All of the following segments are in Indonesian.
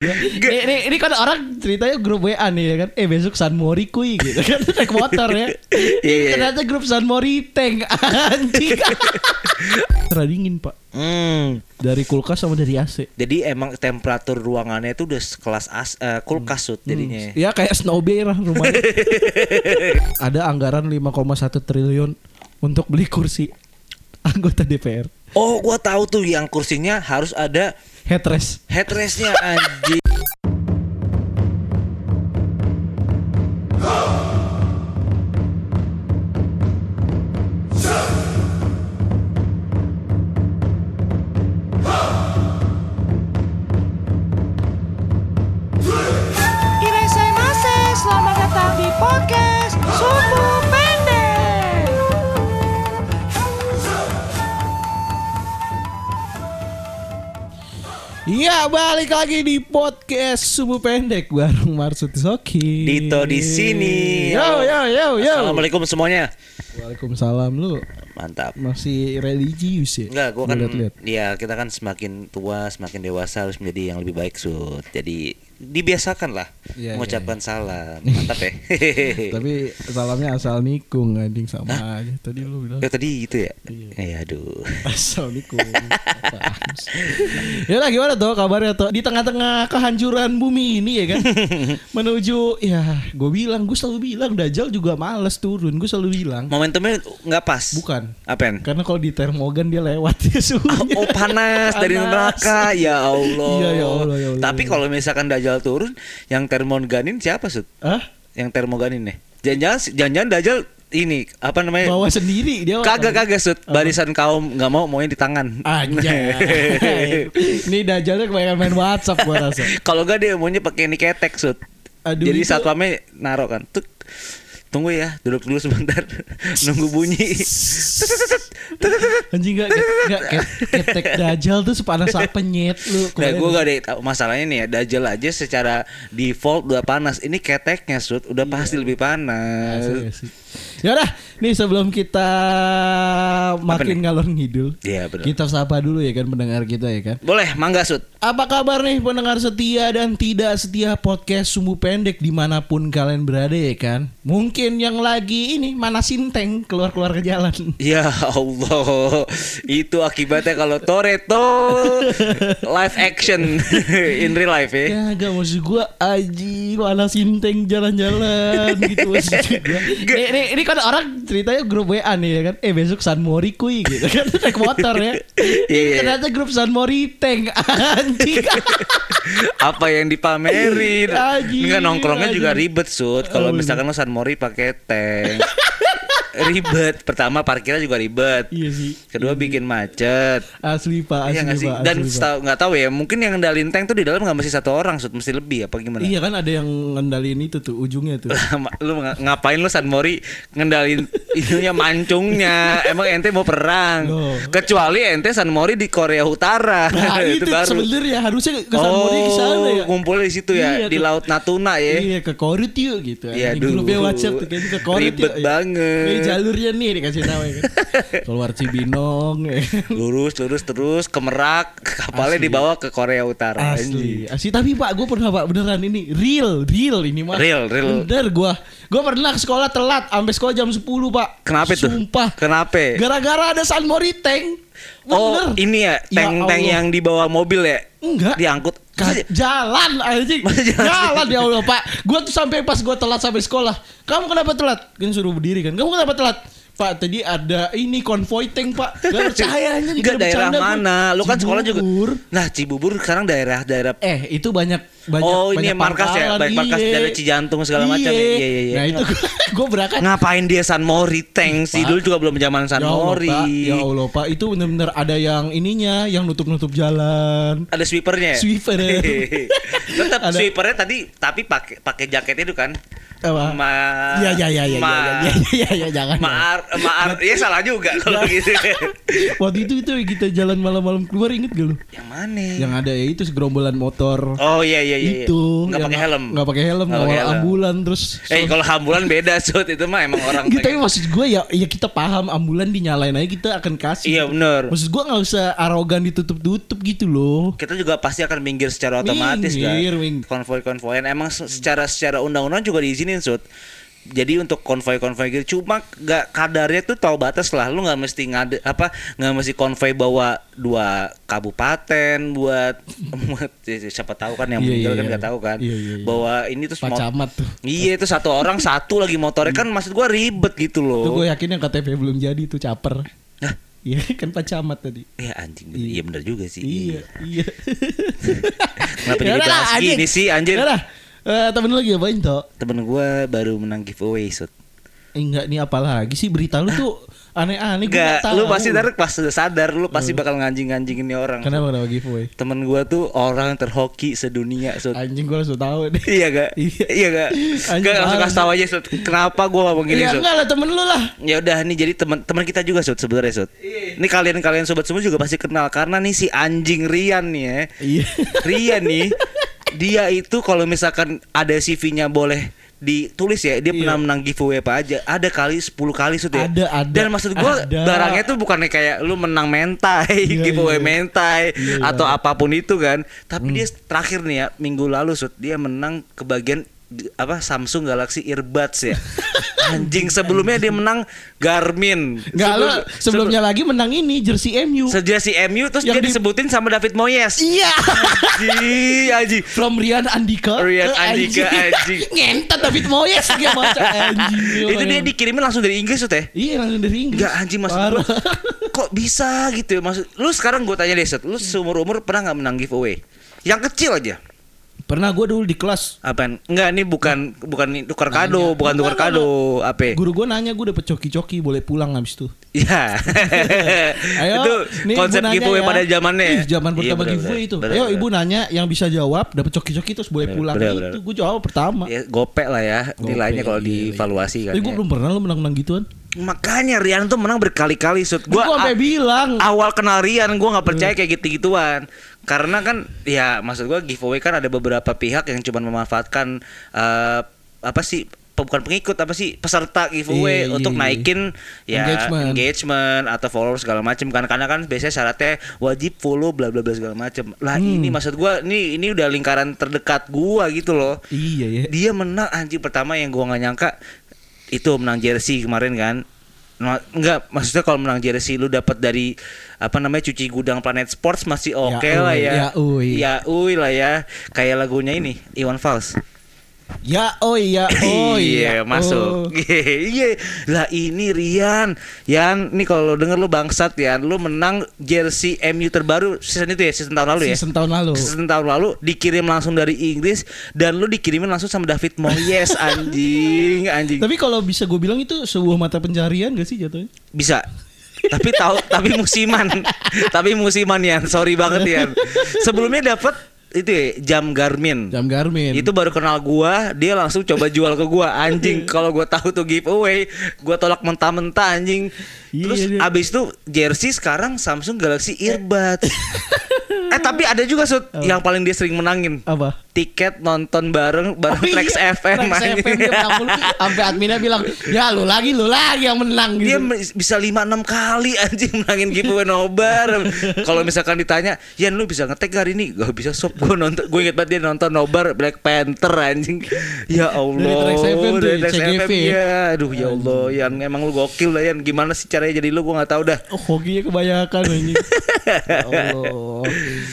ini, ini, ini kan orang ceritanya grup WA nih ya kan. Eh besok San Mori kuy gitu kan naik motor ya. Iya, iya. Ternyata grup San Mori tank anjing. Terlalu dingin pak. Hmm. Dari kulkas sama dari AC. Jadi emang temperatur ruangannya itu udah sekelas as, eh, kulkas Sud, jadinya. Ya kayak snow bear lah rumahnya. Ada anggaran 5,1 triliun untuk beli kursi anggota DPR. Oh, gua tahu tuh yang kursinya harus ada Headrest. headrestnya anjing. Iya balik lagi di podcast subuh pendek bareng Marsud Soki. Dito di sini. Yo yo yo yo. Assalamualaikum semuanya. Waalaikumsalam lu Mantap. masih religius ya? Enggak, gua kan Lihat-lihat. ya kita kan semakin tua, semakin dewasa harus menjadi yang lebih baik, Sud. Jadi dibiasakan lah Iya, mengucapkan salam. Mantap ya. Tapi salamnya asal nikung anjing sama aja. Tadi lu bilang Ya tadi gitu ya. Iya. Ya aduh. asal nikung. Ya lah gimana tuh kabarnya tuh di tengah-tengah kehancuran bumi ini ya kan menuju ya gue bilang gue selalu bilang Dajjal juga males turun gue selalu bilang Momentumnya nggak pas. bukan Apaan? karena kalau di termogan dia lewat ya suhunya Oh panas dari Panas. neraka ya Allah. Iya, ya Allah, ya Allah. Tapi kalau misalkan Dajjal turun, yang termoganin siapa sud? Hah? Yang termoganin nih? Jangan-jangan, jangan-jangan Dajjal ini apa namanya? bawa sendiri dia Kagak kagak sud. Barisan kaum nggak mau maunya di tangan. Anjay. Ini Dajjalnya kebanyakan main WhatsApp gua rasa. kalau nggak dia maunya pakai ini ketek sud. Aduh, Jadi itu- satpamnya naro kan. Tuk. Tunggu ya, duduk dulu sebentar. Nunggu bunyi. Anjing gak, gak, ketek Dajjal tuh sepanas apa nyet lu. Nah, gue gak ada tahu masalahnya nih ya. Dajjal aja secara default udah panas. Ini keteknya sud, udah pasti lebih panas. Ya udah, nih sebelum kita makin ngalor ngidul, Iya, benar. kita sapa dulu ya kan pendengar kita ya kan. Boleh, mangga sud. Apa kabar nih pendengar setia dan tidak setia podcast Sumbu Pendek di mana pun kalian berada ya kan? Mungkin yang lagi ini manasin tank keluar-keluar ke jalan. Ya Allah, itu akibatnya kalau Toretto live action in real life ya. Ya gak maksud gue Aji manasin tank jalan-jalan gitu maksud gua. Ini, ini, ini kan orang ceritanya grup WA nih ya kan Eh besok San Mori kuy gitu kan Naik motor ya Iya, iya. Ternyata grup San Mori tank Anjing Apa yang dipamerin? Anjing, Enggak nongkrongnya juga anjing. ribet sud. Kalau Oh, misalkan lo San Mori pakai tank. ribet. Pertama parkirnya juga ribet. Iya sih Kedua bikin macet. Asli pak Iya Asli sih? pak Dan nggak tahu ya, mungkin yang ngendalin tank tuh di dalam nggak mesti satu orang, sud, mesti lebih apa gimana? Iya kan ada yang ngendaliin itu tuh Ujungnya tuh lu ng- ngapain lu San Mori ngendalin ininya mancungnya emang ente mau perang Loh. kecuali ente San Mori di Korea Utara Nah itu, sebenarnya harusnya ke San Mori ke sana ya ngumpulnya di situ ya Iya, di ke- Laut Natuna ya Iya ke Korut yuk gitu Iya, aduh. WhatsApp tuh kayaknya ke Korut Ribet yuk. banget. Ini jalurnya nih dikasih tahu ya kan Keluar Cibinong ya kan. lurus lurus terus ke Merak kapalnya Asli. dibawa ke Korea Utara Asli Asli Tapi pak gue pernah pak beneran ini Real Real ini mah Real, real. Bener gue Gue pernah ke sekolah telat Sampai sekolah jam 10 pak Kenapa itu? Sumpah Kenapa? Gara-gara ada San Mori tank Oh Bener. ini ya Ya tank-tank Allah. yang dibawa mobil ya Enggak. Diangkut. Ka- jalan anjing. Jalan. Jalan ya Allah pak. Gue tuh sampai pas gue telat sampai sekolah. Kamu kenapa telat? Kan suruh berdiri kan. Kamu kenapa telat Pak tadi ada ini konvoy tank pak Gak percaya Enggak daerah mana? Lu kan sekolah juga. Nah, Cibubur sekarang daerah-daerah Eh itu banyak banyak Oh, ini banyak markas ya? Banyak markas iya. dari Cijantung segala macam ya? Iya, iya, iya. Nah itu gue berangkat Ngapain dia San Mori tank sih? Dulu juga belum zaman San Ya Allah, Mori. Pak. Ya Allah pak itu bener-bener ada yang ininya yang nutup-nutup jalan Ada sweepernya. ya? Sweeper. Tetap Ada. sweepernya tadi tapi pakai pakai jaket itu kan. Apa? Ma Ya ya ya ya ma, ya ya ya ya jangan. Maar, maar, ya salah juga kalau gitu. Waktu itu itu kita jalan malam-malam keluar inget gak lu? Yang mana? Yang ada ya itu segerombolan motor. Oh iya iya iya. itu Nggak pakai helm. nggak pakai helm Nggak ngawal ambulan terus Eh kalau ambulan beda sud itu mah emang orang. Gitu, tapi pengen- maksud gue ya ya kita paham ambulan dinyalain aja kita akan kasih. Iya benar. Maksud gue nggak usah arogan ditutup-tutup gitu loh. Kita juga pasti akan minggir secara otomatis Minggir, kan. minggir. Konvoy-konvoyan emang se- secara secara undang-undang juga diizinin sud. Jadi untuk konvoy-konvoy gitu cuma gak kadarnya tuh tahu batas lah. Lu nggak mesti ngade apa nggak mesti konvoy bawa dua kabupaten buat, buat siapa tahu kan yang Iya, meninggal iya, kan iya. nggak tahu kan. Iya, iya, iya. Bahwa ini tuh Pak Camat tuh. Iya itu satu orang satu lagi motornya kan maksud gua ribet gitu loh. Tuh gue yakin yang KTP belum jadi tuh caper. Hah? Iya kan Pak Camat tadi. Iya anjing, iya bener juga sih. Iya, iya. Kenapa jadi bahas anjing. gini sih anjir? Yaudah. Eh, temen lu lagi apain toh? Temen gua baru menang giveaway sud. Eh, enggak nih apalagi sih berita lu tuh aneh-aneh nggak lu pasti ntar pas udah sadar lu pasti bakal nganjing-nganjingin nih orang. Kenapa kenapa giveaway? Temen gua tuh orang terhoki sedunia sud. Anjing gue langsung tahu deh. Iya gak? Iya. Iya gak? Anjing Enggak langsung parah. kasih tahu aja Sud. Kenapa gua ngomong gini Ya Sud? enggak lah temen lu lah. Ya udah nih jadi teman teman kita juga Sud sebenarnya Sud. Ini kalian-kalian sobat semua juga pasti kenal karena nih si anjing Rian nih ya. Iya. Rian nih dia itu kalau misalkan ada CV-nya boleh ditulis ya dia pernah Iya. menang giveaway apa aja ada kali 10 kali Sud ya Ada, ada. dan maksud gua Ada. barangnya tuh bukannya kayak lu menang mentai Iya, giveaway iya. mentai Iya, iya. atau apa pun itu kan tapi dia terakhir nih ya minggu lalu Sud dia menang ke bagian apa Samsung Galaxy Earbuds ya anjing sebelumnya dia menang Garmin Enggak lo Sebelum- sebelumnya lagi menang ini jersey MU. Si MU terus Yang dia di- disebutin sama David Moyes. Iya. Anjing, anjing. From Rian Andika. Rian Eh, Andika, anjing. Ngentot David Moyes dia anjing. Itu dia dikirimin langsung dari Inggris tuh teh. Iya langsung dari Inggris. Enggak anjing maksud. Kok bisa gitu ya maksud Lu sekarang gue tanya deh Set Lu seumur umur pernah nggak menang giveaway Yang kecil aja Pernah gue dulu di kelas Apaan? Enggak ini bukan Bukan ini tukar kado Bukan tukar kado Apa Guru gue nanya gue dapet coki-coki boleh pulang habis itu. Iya Ayo, Itu nih konsep nanya giveaway ya. pada zamannya ya? Ih, zaman Iya, pertama bener, giveaway itu. Bener, Ayo bener. ibu nanya yang bisa jawab dapat coki-coki terus boleh Bener, pulang. bener, itu bener. gue jawab pertama. ya, Gopek lah ya Nilainya Gopek, kalau iya, iya. dievaluasi kan Tapi gue ya. belum pernah lo menang-menang gituan. Makanya Rian tuh menang berkali-kali Sud Gue Gua sampai bilang. awal kenal Rian gue nggak percaya kayak gitu-gituan karena kan ya maksud gue giveaway kan ada beberapa pihak yang cuma memanfaatkan eh, apa sih bukan pengikut apa sih peserta giveaway Iya, iya, untuk iya. naikin ya Engagement. engagement, atau follower segala macam kan karena kan biasanya syaratnya wajib follow bla bla bla segala macam lah Hmm. ini maksud gue ini ini udah lingkaran terdekat gua gitu loh Iya ya. dia menang anjing pertama yang gua nggak nyangka itu menang jersey kemarin kan enggak maksudnya kalau menang jersey lu dapat dari apa namanya cuci gudang Planet Sports masih oke Ya, lah ya. ya, uy. Ya uy lah ya. Kayak lagunya ini Iwan Fals. Ya oh iya oh iya. iya, masuk. Iya. Lah ini Rian. Yan, nih kalau denger lu bangsat ya, lu menang jersey MU terbaru season itu ya, season tahun lalu ya. Season tahun lalu. Season tahun lalu dikirim langsung dari Inggris dan lu dikirimin langsung sama David Moyes anjing, anjing. Tapi kalau bisa gue bilang itu sebuah mata pencarian gak sih jatuhnya? Bisa. tapi tahu tapi musiman. tapi musiman ya. Sorry banget ya. Sebelumnya dapat itu ya, jam Garmin. Jam Garmin. Itu baru kenal gua, dia langsung coba jual ke gua. Anjing, kalau gua tahu tuh giveaway, gua tolak mentah-mentah anjing. Iya, Terus iya. abis itu jersey sekarang Samsung Galaxy Earbuds. eh tapi ada juga Sud yang paling dia sering menangin. apa? Tiket nonton bareng bareng Trax iya, FM. Trax. FM dia menang mulu. Sampai adminnya bilang, "Ya lu lagi, lu lagi yang menang." dia gitu. me- bisa 5 6 kali anjing menangin giveaway nobar. Kalau misalkan ditanya, "Yan lu bisa ngetek hari ini?" Gak bisa sob gue nonton. Gue inget banget dia nonton nobar Black Panther anjing. Ya Allah. Trax FM tuh, Dari Trax. FM, ya. Aduh ya Allah, Yan emang lu gokil lah Yan. Gimana sih caranya jadi lu gue nggak tahu dah. Oh, hokinya kebanyakan anjing. ya Allah.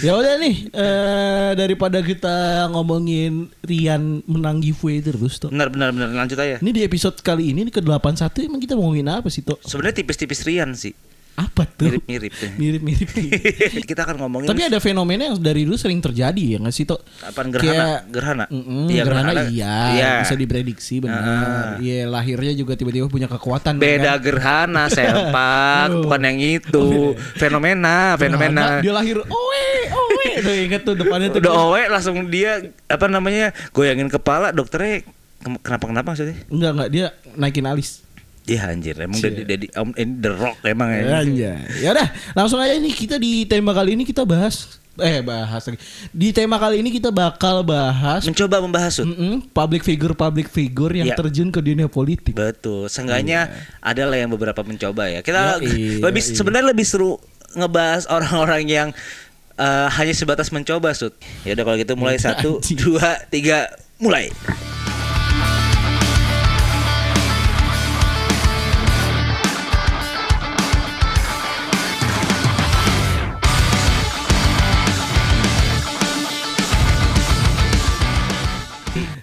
Ya udah nih, eh, daripada kita ngomongin Rian menang giveaway terus tuh. Benar benar benar lanjut aja. Ini di episode kali ini, ini ke-81 emang kita ngomongin apa sih, Tok? Sebenarnya tipis-tipis Rian sih. Apa tuh? Mirip-mirip. Mirip-mirip. Kita akan ngomongin Tapi ada fenomena yang dari dulu sering terjadi ya nggak sih, Tok? apaan gerhana? gerhana. Mm-mm, Iya, gerhana, gerhana. iya, Iya. bisa diprediksi benar. Iya, lahirnya juga tiba-tiba punya kekuatan. Beda kan? gerhana sempak bukan yang itu fenomena fenomena Dia lahir, owe, owe. Tuh inget tuh depannya tuh. udah owe langsung dia apa namanya goyangin kepala dokternya Kenapa kenapa maksudnya? Enggak enggak dia naikin alis. Iya anjir, emang dari dari om ini The Rock emang ya. Anjay. Ya udah, langsung aja nih kita di tema kali ini kita bahas eh bahas lagi. Di tema kali ini kita bakal bahas Mencoba membahas Sud. mm-mm, public figure public figure yang Ya. terjun ke dunia politik. Betul, seenggaknya ada lah yang beberapa mencoba ya. Kita Yoi, lebih yoi. sebenarnya lebih seru ngebahas orang-orang yang eh, hanya sebatas mencoba, Sud. Ya udah kalau gitu mulai satu, dua, tiga, mulai.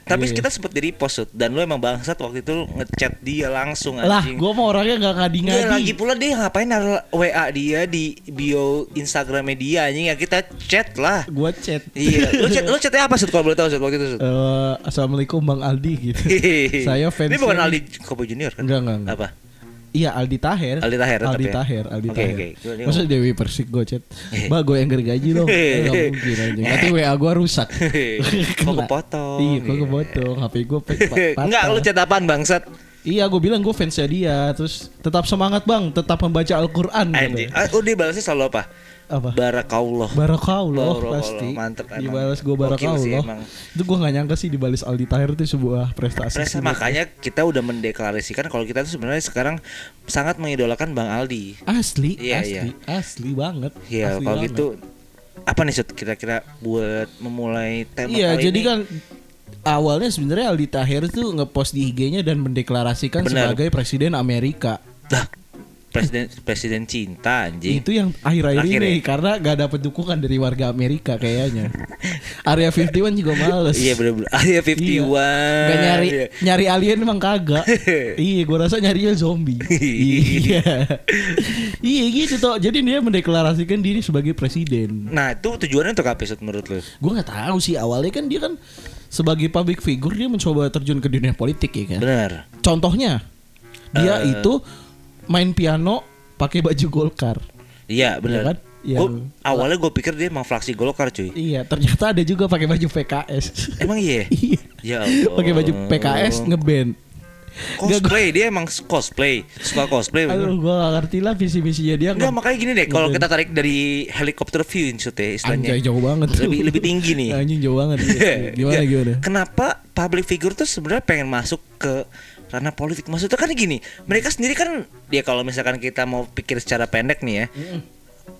Tapi Iya. kita sempet di repost dan lu emang bangsat waktu itu ngechat dia langsung Lah, anjing. gua mau orangnya nggak ngadi-ngadi. Enggak lagi pula dia ngapain naruh WA dia di bio Instagramnya dia anjing ya kita chat lah. Gua chat. Iya, lu chat lu chatnya apa sih kalau boleh tahu Sud, waktu itu Sud? Eh, Assalamualaikum Bang Aldi gitu. Saya fans. Ini bukan Aldi Kobo Junior kan? Enggak, enggak, enggak. Apa? Iya Aldi Taher. Aldi Taher Aldi ya? Taher, Aldi Taher. oke. Masa Dewi Persik gue chat. Mbak gue yang gergaji dong. Eh, Nggak mungkin aja. Nanti WA gue rusak. Kok kepotong? Iya, kok kepotong. HP gue Enggak, lu chat apaan bangsat? Iya, gue bilang gue fansnya dia. Terus tetap semangat bang, tetap membaca Al-Quran. Gitu. Ah, Oh, dia balasnya selalu apa? Apa? Barakallah. Barakallah pasti. mantep emang. Dibalas gue barakallah. Itu gue gak nyangka sih dibalas Aldi Taher itu sebuah prestasi. Presa, sih. makanya kita udah mendeklarasikan kalau kita tuh sebenarnya sekarang sangat mengidolakan Bang Aldi. Asli, Iya, asli, asli banget. Iya, Asli kalau banget. gitu apa nih Sud kira-kira buat memulai tema Iya, jadi ini? kan awalnya sebenarnya Aldi Taher tuh ngepost di IG-nya dan mendeklarasikan Benar. sebagai presiden Amerika. Dah, presiden presiden cinta anjing. Itu yang akhir-akhir Akhir ini ya? karena gak dapet dukungan dari warga Amerika kayaknya. Area 51 juga males. Iya bener-bener. Area 51. Gak nyari Iya. nyari alien emang kagak. iya, gua rasa nyarinya zombie. iya. iya gitu toh. Jadi dia mendeklarasikan diri sebagai presiden. Nah, itu tujuannya untuk apa Sud menurut lu? Gue nggak tahu sih awalnya kan dia kan sebagai public figure dia mencoba terjun ke dunia politik ya kan. Bener. Contohnya dia Eh. itu main piano pakai baju Golkar. Iya, bener. kan? Iya. Gua- awalnya gue pikir dia emang fraksi Golkar cuy. Iya, ternyata ada juga pakai baju PKS. Emang iya? Iya. Ya pakai baju PKS ngeband. Cosplay, dia emang cosplay. Suka cosplay. Aduh, gua gak ngerti lah visi misinya dia. Enggak makanya gini deh, kalau kita tarik dari helikopter view ya istilahnya. Anjay jauh banget tuh. Lebih lebih tinggi nih. Anjing jauh banget. iya. Gimana Ya, gimana? Kenapa public figure tuh sebenarnya pengen masuk ke ranah politik? Maksudnya kan gini, mereka sendiri kan dia kalau misalkan kita mau pikir secara pendek nih ya,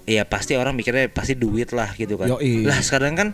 ya pasti orang mikirnya pasti duit lah gitu kan. Yoi. Lah sekarang kan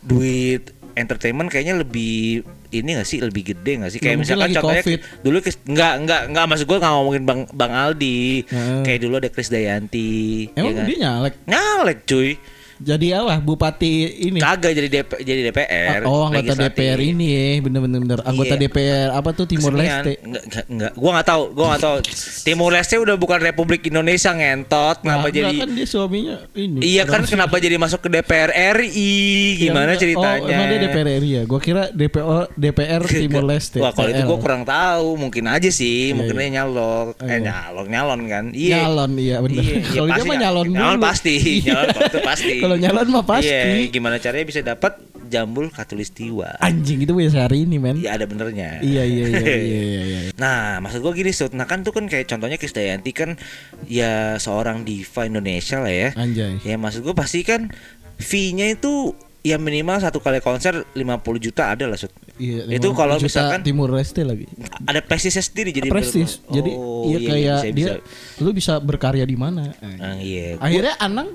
duit entertainment kayaknya lebih ini gak sih lebih gede gak sih kayak Mungkin misalkan contohnya COVID. dulu nggak nggak nggak maksud gue nggak ngomongin bang bang Aldi Heeh. kayak dulu ada Chris Dayanti Emang ya kan? dia nyalek. nyalek cuy Jadi apa? Bupati ini. kagak jadi DP, jadi DPR Oh, anggota. DPR ini ya, bener-bener bener. Anggota Iya. DPR apa tuh Timur Kesenian. Leste? Enggak, enggak. Gua nggak tahu, gua nggak tahu. Timur Leste udah bukan Republik Indonesia ngentot, kenapa Nah, jadi kan dia suaminya ini. Iya kan kenapa jadi masuk ke DPR RI? Gimana Yang- ceritanya? Oh, emang dia DPR RI ya? Gua kira DPO DPR Timur Leste. Wah, kalau itu gua kurang tahu, mungkin aja sih, Iya, mungkin iya. dia nyalok. Eh Iya. nyalok, nyalon kan. Iya. Nyalon iya bener. Kalau dia mah nyalon dulu. nyalon pasti, nyalon itu pasti. Kalau nyalon mah pasti. Iya, gimana caranya bisa dapat jambul katulistiwa? Anjing itu punya sehari ini men. Iya, ada benernya. Iya iya iya iya iya. iya. Nah, maksud gua gini, Sud. Nah kan tuh kan kayak contohnya Krisdayanti kan ya seorang diva Indonesia lah ya. Anjay. Ya maksud gua pasti kan fee-nya itu ya minimal satu kali konser 50 juta ada lah, Sud. Iya, Itu 50 kalau misalkan Timur Leste lagi. ada prestisnya sendiri jadi Prestis. bener- Jadi Oh, iya kayak bisa, dia bisa. lu bisa berkarya di mana. Ah, iya. Akhirnya Anang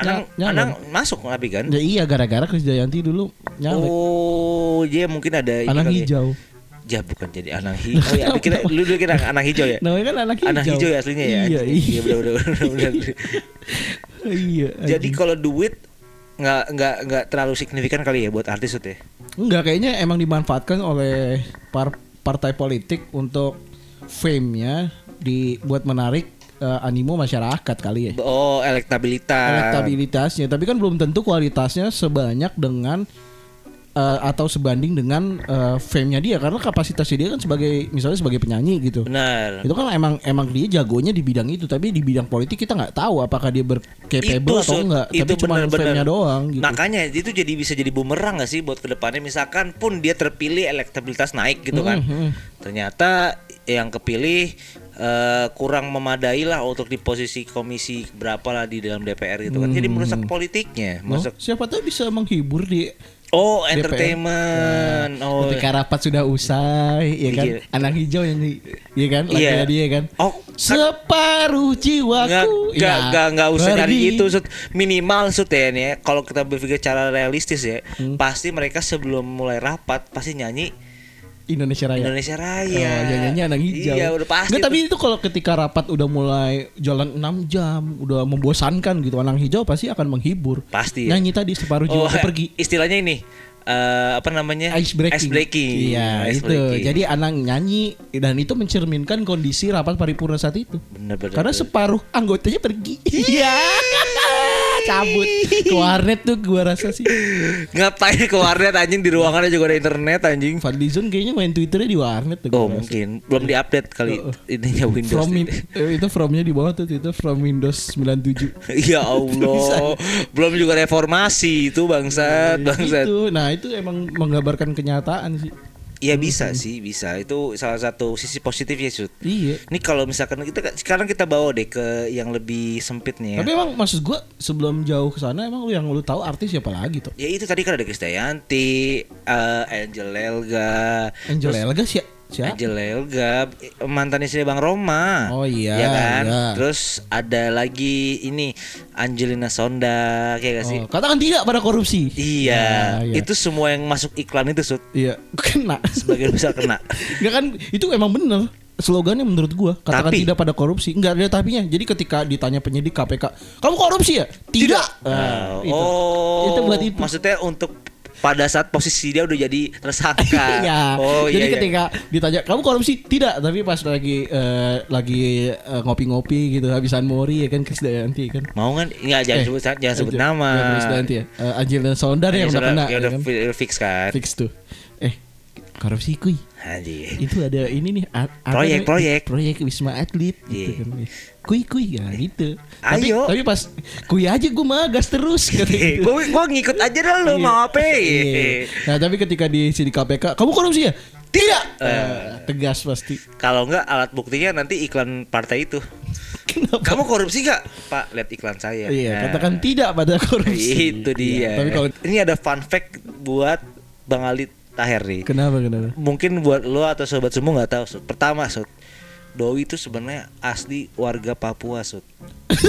Anang, nyalon. Anang masuk tapi kan. Ya iya gara-gara Chris Dayanti dulu nyalek. Oh, dia mungkin ada Anang ya. hijau. Ya bukan jadi anang hijau. Oh ya, dikira, lu dulu kira anang hijau ya? Namanya kan anak hijau. Anang hijau ya aslinya ya. Iya, Iya, iya. benar. iya. Jadi kalau duit nggak nggak nggak terlalu signifikan kali ya buat artis itu ya. enggak kayaknya emang dimanfaatkan oleh par- partai politik untuk fame-nya dibuat menarik eh, animo masyarakat kali ya. Oh elektabilitas. Elektabilitasnya, tapi kan belum tentu kualitasnya sebanyak dengan eh, atau sebanding dengan eh, fame-nya dia karena kapasitasnya dia kan sebagai misalnya sebagai penyanyi gitu. Benar. Itu kan emang emang dia jagonya di bidang itu, tapi di bidang politik kita nggak tahu apakah dia bercapable atau enggak. tapi cuma fame-nya doang gitu. Makanya itu jadi bisa jadi bumerang gak sih buat ke depannya misalkan pun dia terpilih elektabilitas naik gitu kan. Hmm, Ternyata yang kepilih eh, kurang memadai lah untuk di posisi komisi berapa lah di dalam DPR gitu kan. Jadi merusak politiknya, Oh, merusak siapa tahu bisa menghibur di Oh, DPR. entertainment. Oh. ketika rapat sudah usai, ya kan? Iya. Anak hijau yang di, ya kan? Iya. Lagunya dia kan? Oh, Separuh Nggak, jiwaku. nggak, Ya, nggak, nggak usah dari itu Sud. minimal Sud ya nih ya. kalau kita berpikir cara realistis ya Hmm. pasti mereka sebelum mulai rapat pasti nyanyi Indonesia Raya. Indonesia Raya Oh, nyanyinya anak hijau. iya udah pasti Nggak, tapi itu kalau ketika rapat udah mulai jalan 6 jam, udah membosankan gitu, anak hijau pasti akan menghibur. Pasti ya. Nyanyi tadi separuh oh, jiwaku pergi. istilahnya ini eh, apa namanya Ice breaking. Ice breaking. Iya, Ice itu. breaking. Jadi anak nyanyi dan itu mencerminkan kondisi rapat paripurna saat itu. bener-bener Karena separuh anggotanya pergi. Iya. Cabut ke warnet tuh gua rasa sih. ngapain ke warnet anjing di ruangannya juga ada internet anjing Fadlizon kayaknya main Twitternya di warnet tuh. oh rasa. mungkin belum diupdate kali ininya Windows From min- eh, itu fromnya di bawah tuh itu from Windows 97. ya Allah belum juga reformasi itu bangsat bangsat Itu, nah itu emang menggambarkan kenyataan sih. Iya bisa sih bisa itu salah satu sisi positif ya Sud. Iya. Ini kalau misalkan kita sekarang kita bawa deh ke yang lebih sempit nih ya. Tapi emang maksud gua sebelum jauh ke sana emang lu yang lu tahu artis siapa lagi tuh? Ya itu tadi kan ada Krisdayanti, eh, Angel Elga, Angel Elga sih. Siapa? Angel Elga, eh, mantan istri Bang Roma. Oh iya, Ya kan? iya. Terus ada lagi ini Angelina Sonda kayak gak sih? Oh, katakan tidak pada korupsi. Iya, Ya, iya. itu semua yang masuk iklan itu Sud Iya, kena. sebagian besar kena. Enggak kan itu emang bener slogannya menurut gua katakan Tapi- tidak pada korupsi enggak ada tapinya jadi ketika ditanya penyidik KPK kamu korupsi ya tidak, Ah, Nah, itu. oh, itu buat itu Maksudnya untuk pada saat posisi dia udah jadi tersangka. Iya. Oh Jadi iya. iya. ketika ditanya kamu korupsi tidak, tapi pas lagi eh, lagi eh, ngopi-ngopi gitu habisan mori ya kan Krisdayanti kan. mau kan? Enggak jangan Eh, sebut jangan sebut nama. Ya, Krisdayanti ya. Eh, Angelina Sondar yang udah kena ya udah kan. fi- fix kan. Fix tuh. Eh, korupsi kuy. Itu ada ini nih Proyek, proyek. proyek Wisma Atlet gitu Iya. kan. Kuy kuy ya gitu. Tapi, Ayo. tapi pas kuy aja gue mah gas terus kata gitu. gue gue ngikut aja dah lu Iya. mau apa? Iya. Nah tapi ketika di sini KPK, kamu korupsi ya? Tidak. Eh, tegas pasti. Kalau enggak alat buktinya nanti iklan partai itu. Kenapa? Kamu korupsi enggak? Pak, lihat iklan saya. Iya, Nah, katakan tidak pada korupsi. Itu dia. Iya, tapi kalau ini ada fun fact buat Bang Ali Taher nih. kenapa kenapa? Mungkin buat lo atau sobat semua nggak tahu. Sud. Pertama, Sud. Doi itu sebenarnya asli warga Papua, Sud.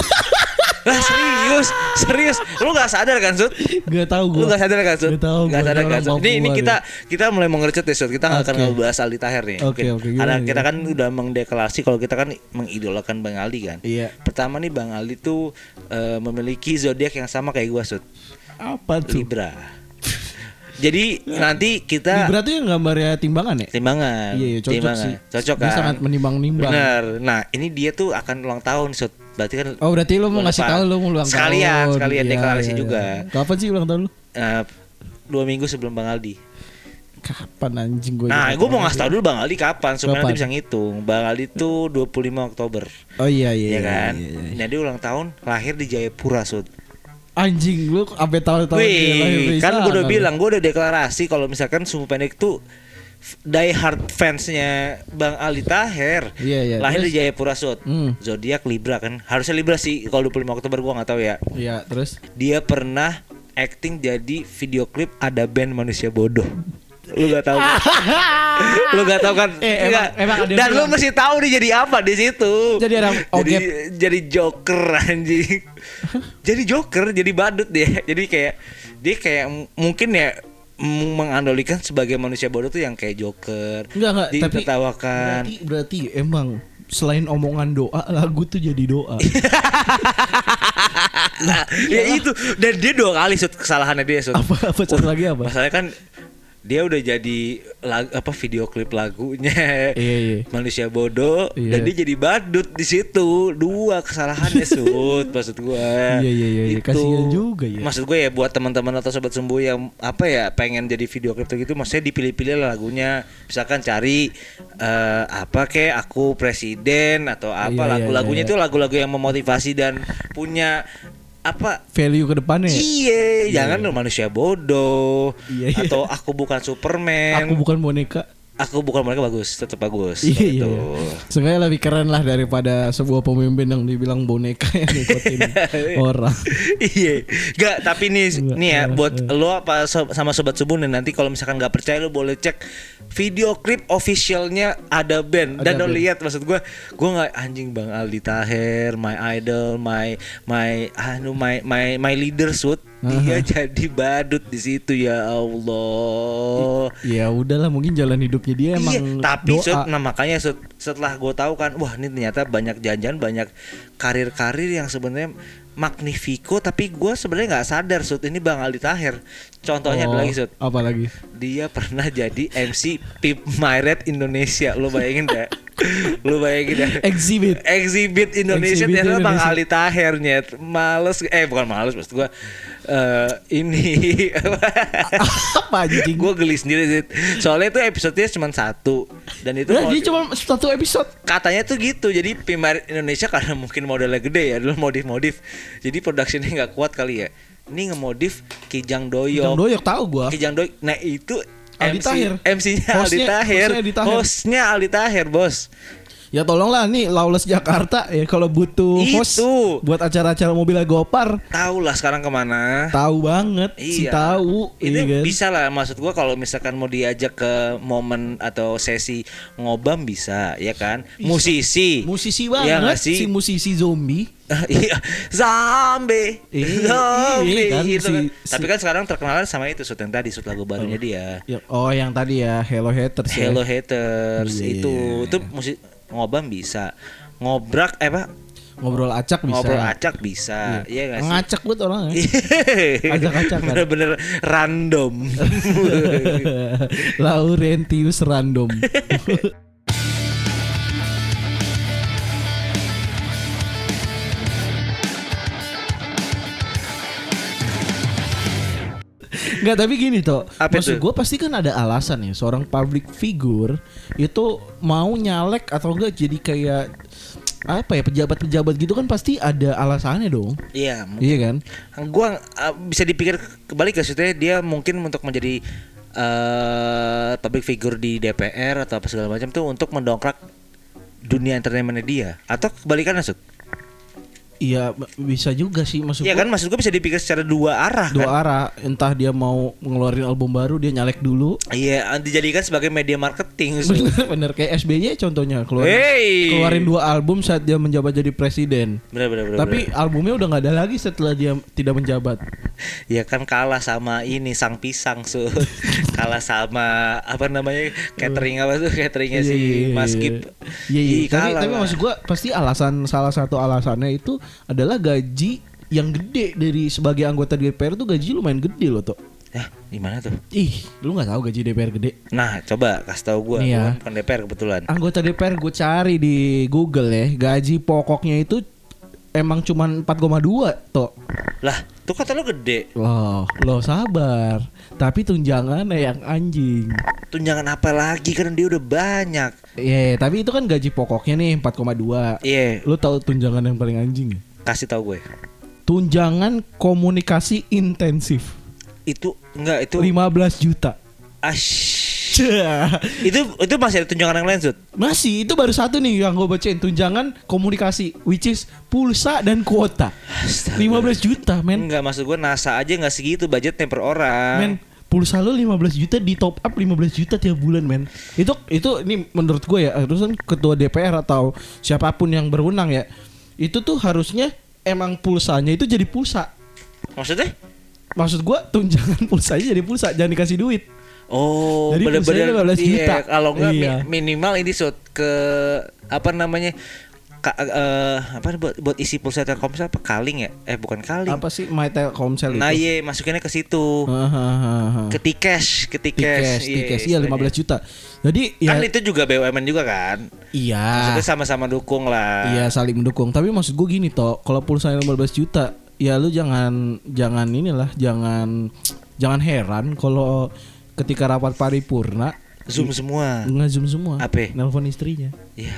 Lah serius, serius. Lu nggak sadar kan, Sud? Gak tahu gue. Lu gak sadar kan, Sud? Gak tahu gua, sadar kan, Sud? Ini, ini kita kita mulai mengerucut ya, Sud. Kita nggak akan ngebahas Aldi Taher nih. Oke, mungkin. oke, Karena kita kan udah mengdeklarasi kalau kita kan mengidolakan Bang Ali kan. Iya. Pertama nih Bang Ali tuh eh, memiliki zodiak yang sama kayak gua, Sud. Apa tuh? Libra. Jadi nanti kita tuh yang gambarnya timbangan ya? timbangan. Iya, iya, cocok timbangan. sih. Cocok Dia kan? sangat menimbang-nimbang. Bener. Nah, ini dia tuh akan ulang tahun, Sud. Berarti kan Oh berarti lu mau ngasih tahu lu mau ulang sekalian, tahun. sekalian Iya, deklarasi iya, juga. iya. Kapan sih ulang tahun lu? Eh, dua minggu sebelum Bang Aldi. Kapan anjing gue? Nah, gue mau ngasih tau dulu Bang Aldi kapan supaya Kapan? nanti bisa ngitung. Bang Aldi tuh 25 Oktober, Oh iya iya. ya kan? iya, iya, iya. Nah, dia ulang tahun lahir di Jayapura, Sud. Anjing lu sampai tahun-tahun dia lahir di Wih, kan gue udah bilang, gue udah deklarasi kalau misalkan Sumbu Pendek tuh die hard fansnya Bang Ali Taher. Iya, iya. Lahir Terus? di Jayapura, Sud. Hmm. Zodiak Libra kan. Harusnya Libra sih kalau 25 Oktober gue nggak tahu ya. Iya, terus Dia pernah acting jadi video klip ada band manusia bodoh. Lu gak tahu? lu gak tahu kan? Eh, emang- emang ada Dan lu mesti tahu nih jadi apa di situ. Jadi orang jadi, jadi joker anjing. jadi joker, jadi badut dia. Jadi kayak dia kayak mungkin ya mengandalkan sebagai manusia bodoh tuh yang kayak joker. enggak enggak tapi ditertawakan. berarti berarti emang selain omongan doa lagu tuh jadi doa. Nah, ya itu dan dia dua kali sud kesalahannya dia sud. apa apa satu lagi apa? Masalahnya kan dia udah jadi lag- apa video klip lagunya Iya, iya. manusia bodoh Iya. dan dia jadi badut di situ dua kesalahannya sud maksud gua Iya, iya, iya, iya. Itu. Kasihan juga ya. maksud gue ya buat teman-teman atau sobat sembuh yang apa ya pengen jadi video klip gitu maksudnya dipilih-pilih lah lagunya misalkan cari eh, apa kayak aku presiden atau apa Iya, iya, lagu-lagunya iya, itu lagu-lagu yang memotivasi dan punya apa Value ke depannya. ya? Iya, jangan lu manusia bodoh Iya, iya. atau aku bukan Superman. Aku bukan boneka. Aku bukan mereka bagus, tetap bagus. Iya, iya. Gitu. Seenggaknya lebih keren lah daripada sebuah pemimpin yang dibilang boneka yang ngikutin orang. iya, Gak, tapi nih Enggak, nih ya buat enggak. lo apa sama sobat subuh nih nanti kalau misalkan nggak percaya lo boleh cek video klip officialnya ada band dan Ada lo band. lihat maksud gue gue nggak anjing bang Aldi Taher my idol my my anu my my my leader shoot dia jadi badut di situ ya Allah Ya udahlah mungkin jalan hidupnya dia emang iya, tapi doa. Sud, nah makanya Sud, setelah gue tahu kan, wah ini ternyata banyak janjian, banyak karir-karir yang sebenarnya magnifico, tapi gue sebenarnya nggak sadar Sud, ini Bang Aldi Tahir. Contohnya ada Oh, lagi Sud, Apa lagi? dia pernah jadi MC Pip Myret Indonesia, lo bayangin dah, lo bayangin dah. Exhibit. Exhibit Indonesia Exhibit ternyata Bang Indonesia. Ali Tahir nyet. Males eh bukan males maksud gua eh ini apa anjing? gue geli sendiri sih. Soalnya itu episodenya cuma satu dan itu Nah, dia cuma satu episode. katanya tuh gitu. Jadi Pimarit Indonesia karena mungkin modalnya gede ya dulu modif-modif. Jadi productionnya nggak kuat kali ya. Ini ngemodif Kijang Doyok. Yang doyok tahu gua. Kijang Doyok. Nah itu Aldi MC, Tahir. MC-nya Aldi Tahir. Hostnya Aldi Tahir, bos. Ya tolonglah nih Lawless Jakarta ya kalau butuh host Itu. buat acara-acara mobil Gopar Tahu lah sekarang ke mana. tahu banget si Iya. tahu Itu iya kan? bisa lah maksud gua kalau misalkan mau diajak ke momen atau sesi ngobam bisa ya kan. Musisi. musisi Iya banget sih? si musisi zombie Iya, zombie. Iya, Zombie kan, gitu kan. si- si- Tapi kan sekarang terkenal sama itu shoot yang tadi shoot lagu barunya dia. Ya, oh yang tadi ya Hello Haters ya. Hello haters Iya, itu itu musik ngobam bisa. Ngobrak eh apa? ngobrol acak bisa Ngobrol acak bisa. Iya sih? ngacak buat orang ya Acak-acakan. Bener-bener random. Laurentius random Enggak tapi gini toh Apa Maksud gue pasti kan ada alasan ya Seorang public figure Itu mau nyalek atau enggak jadi kayak Apa ya pejabat-pejabat gitu kan pasti ada alasannya dong. Iya, Iya kan? Gua uh, bisa dipikir kembali ke situ dia mungkin untuk menjadi uh, public figure di DPR atau apa segala macam tuh untuk mendongkrak dunia entertainmentnya dia. Atau kebalikannya Sud? Iya bisa juga sih maksud Iya kan maksud gua bisa dipikir secara dua arah Dua kan? arah Entah dia mau ngeluarin album baru Dia nyalek dulu Iya, dijadikan sebagai media marketing. Sud. Bener, bener kayak SBY contohnya keluarin, Hey. keluarin dua album saat dia menjabat jadi presiden. Bener bener bener. Tapi albumnya udah nggak ada lagi setelah dia tidak menjabat. bener. ya kan kalah sama ini sang pisang Sud. kalah sama apa namanya catering apa tuh cateringnya si Iya, iya, Mas iya. Gip. Iya, iya. Tapi, kalah tapi lah. maksud gua pasti alasan salah satu alasannya itu adalah gaji yang gede dari sebagai anggota DPR tuh gaji lumayan gede loh tuh. Ya, gimana tuh? Ih, lu nggak tahu gaji DPR gede? Nah, coba kasih tahu ya. gua kan bukan DPR kebetulan. Anggota DPR gue cari di Google ya, gaji pokoknya itu emang cuman 4,2 toh. Lah, tuh kata lo gede. Loh, lo sabar. Tapi tunjangannya yang anjing. Tunjangan apa lagi kan dia udah banyak. Iya, tapi itu kan gaji pokoknya nih 4,2. Iya, Lo tahu tunjangan yang paling anjing? ya? kasih tahu gue. Tunjangan komunikasi intensif Itu enggak itu 15 juta. ash. Itu itu masih ada tunjangan yang lain, Sud. Masih itu baru satu nih yang gue bacain tunjangan komunikasi which is pulsa dan kuota. 15 juta, men. Enggak maksud gue NASA aja nggak segitu budgetnya per orang. Men, pulsa lo 15 juta di top up 15 juta tiap bulan, men. Itu itu ini menurut gue ya, harus kan ketua DPR atau siapa pun yang berwenang ya. Itu tuh harusnya emang pulsanya itu jadi pulsa. Maksudnya? Maksud gue tunjangan pulsanya jadi pulsa, jangan dikasih duit. Oh, pulsanya 15 juta. Iya, kalau enggak Iya. minimal ini Sud ke apa namanya? Ka- eh, apa buat buat isi pulsa Telkomsel apa kaling ya? Eh bukan kaling. Apa sih My Telkomsel itu? Nah, iya masukinnya ke situ. Hahaha. Ke Tikesh, ke Tikesh. tikes, iya 15 juta. Jadi ya Kan itu juga BUMN juga kan? iya. Maksudnya sama-sama dukung lah. Iya saling mendukung. Tapi maksud gue gini toh, kalau pulsa 15 juta, ya lu jangan jangan inilah, jangan jangan heran kalau ketika rapat paripurna Zoom semua. nge-zoom semua. Apa? Nelpon istrinya. Ya,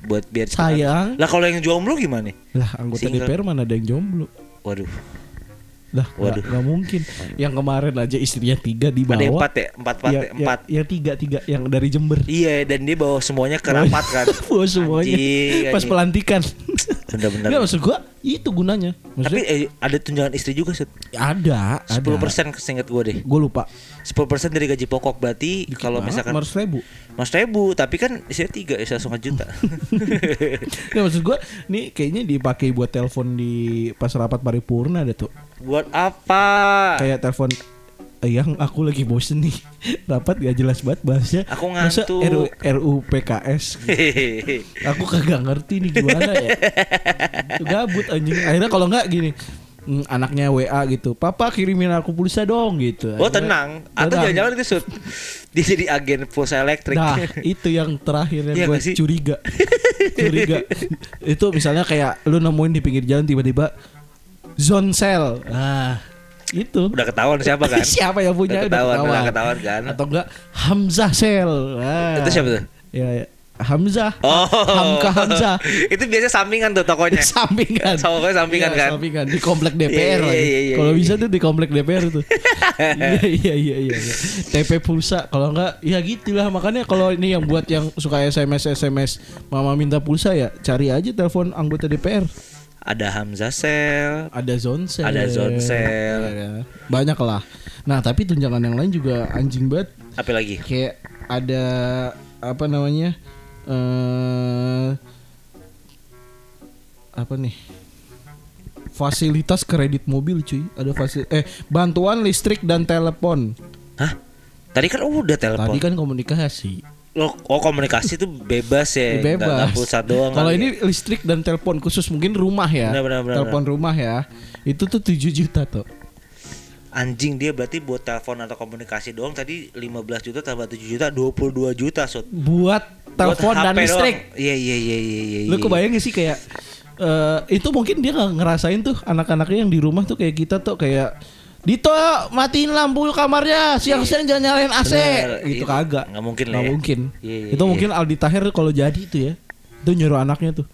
buat biar cepat. Sayang. Lah kalau yang jomblo gimana? Lah anggota Single. DPR mana ada yang jomblo? Waduh. Lah Waduh. nggak nggak mungkin. Yang kemarin aja istrinya tiga di bawah. Ada yang empat ya? Empat, empat, Ya, ya, empat. ya, yang tiga tiga yang dari Jember. Iya, dan dia bawa semuanya ke rapat kan. Bawa semuanya. Anjing, Pas anjing. pelantikan. Bener-bener. Nggak maksud gua itu gunanya. Tapi Maksudnya eh, ada tunjangan istri juga Sud. ada. 10% persen seingat gue deh. Gue lupa. 10% dari gaji pokok berarti kalau misalkan Harus ribu. Mas ribu, tapi kan isinya tiga, ya langsung juta. Nggak maksud gua nih kayaknya dipakai buat telepon di pas rapat paripurna ada tuh. Buat apa? Kayak telepon "Eh, yang aku lagi bosen nih. Rapat gak jelas banget bahasnya. Aku Masa ngantuk. RU, RU PKS aku kagak ngerti nih gimana ya. Gabut anjing. Akhirnya kalau nggak gini mm, anaknya WA gitu. Papa kirimin aku pulsa dong gitu. Oh tenang, atau jangan-jangan itu Sud. Dia jadi agen pulsa elektrik. Nah itu yang terakhir yang Iya gue curiga. Curiga. Itu misalnya kayak Lu nemuin di pinggir jalan tiba-tiba Zone sale Ah Itu Udah ketahuan siapa kan? Siapa yang punya Udah ketahuan, udah ketahuan kan? Atau enggak Hamzah sale ah. Itu siapa tuh? Ya, ya. Hamzah Oh, Hamka Hamzah itu biasa sampingan tuh tokonya. Sampingan Sama sampingan Iya, kan? Sampingan Di komplek DPR Iya, lagi. iya, iya, Kalau iya. bisa tuh di komplek DPR tuh Iya iya iya iya iya. TP pulsa Kalau enggak Ya gitulah Makanya kalau ini yang buat yang suka SMS SMS Mama minta pulsa ya Cari aja telepon anggota DPR Ada Hamzah Sel. Ada zone sale Ada zone sale. Iya, Banyak lah Nah tapi tunjangan yang lain juga anjing banget Apa lagi? kayak ada apa namanya eh apa nih fasilitas kredit mobil cuy ada fasil eh bantuan listrik dan telepon Hah? Tadi kan udah telepon. tadi kan komunikasi Loh, oh komunikasi tuh bebas ya, bebas pulsa doang. kalau kali ini ya. listrik dan telepon khusus mungkin rumah ya Benar, benar, benar, telepon rumah ya itu tuh 7 juta tuh anjing dia berarti buat telepon atau komunikasi doang tadi 15 juta tambah 7 juta 22 juta Sud. buat telepon dan listrik. Iya iya iya iya iya. Lu iya. kebayang gak sih kayak eh itu mungkin dia nggak ngerasain tuh anak-anaknya yang di rumah tuh kayak kita tuh kayak Dito matiin lampu kamarnya. Siang-siang jangan nyalain AC Bener, gitu itu kagak. Nggak mungkin lah nggak ya. mungkin. Iya, iya, itu iya. mungkin Aldi Tahir kalau jadi itu ya. Itu nyuruh anaknya tuh.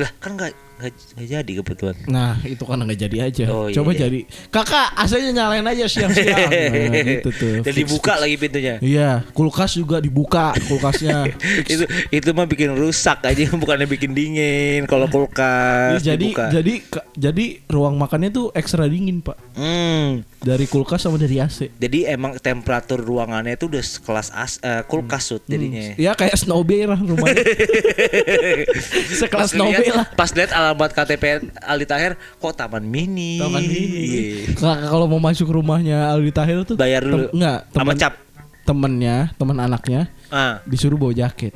Lah kan nggak nggak jadi kebetulan. nah itu kan nggak jadi aja Oh, iya, coba iya. jadi kakak AC-nya nyalain aja siang-siang nah, gitu tuh Dan Fix, dibuka fix. lagi pintunya. iya kulkas juga dibuka kulkasnya itu itu mah bikin rusak aja bukannya bikin dingin kalau kulkas jadi dibuka. jadi jadi ruang makannya tuh ekstra dingin pak Hmm, dari kulkas sama dari AC jadi emang temperatur ruangannya itu udah sekelas as, eh, kulkas Sud jadinya. Ya kayak Snow Bear rumahnya. Sekelas Pas Snow lihat- Bear lah. Pas lihat alamat KTP Aldi Tahir kok taman mini. Taman mini. Iya. Nah, kalau mau masuk rumahnya Aldi Tahir tuh Bayar dulu. tem- enggak, Sama temen, cap. temennya, teman anaknya Ah, disuruh bawa jaket.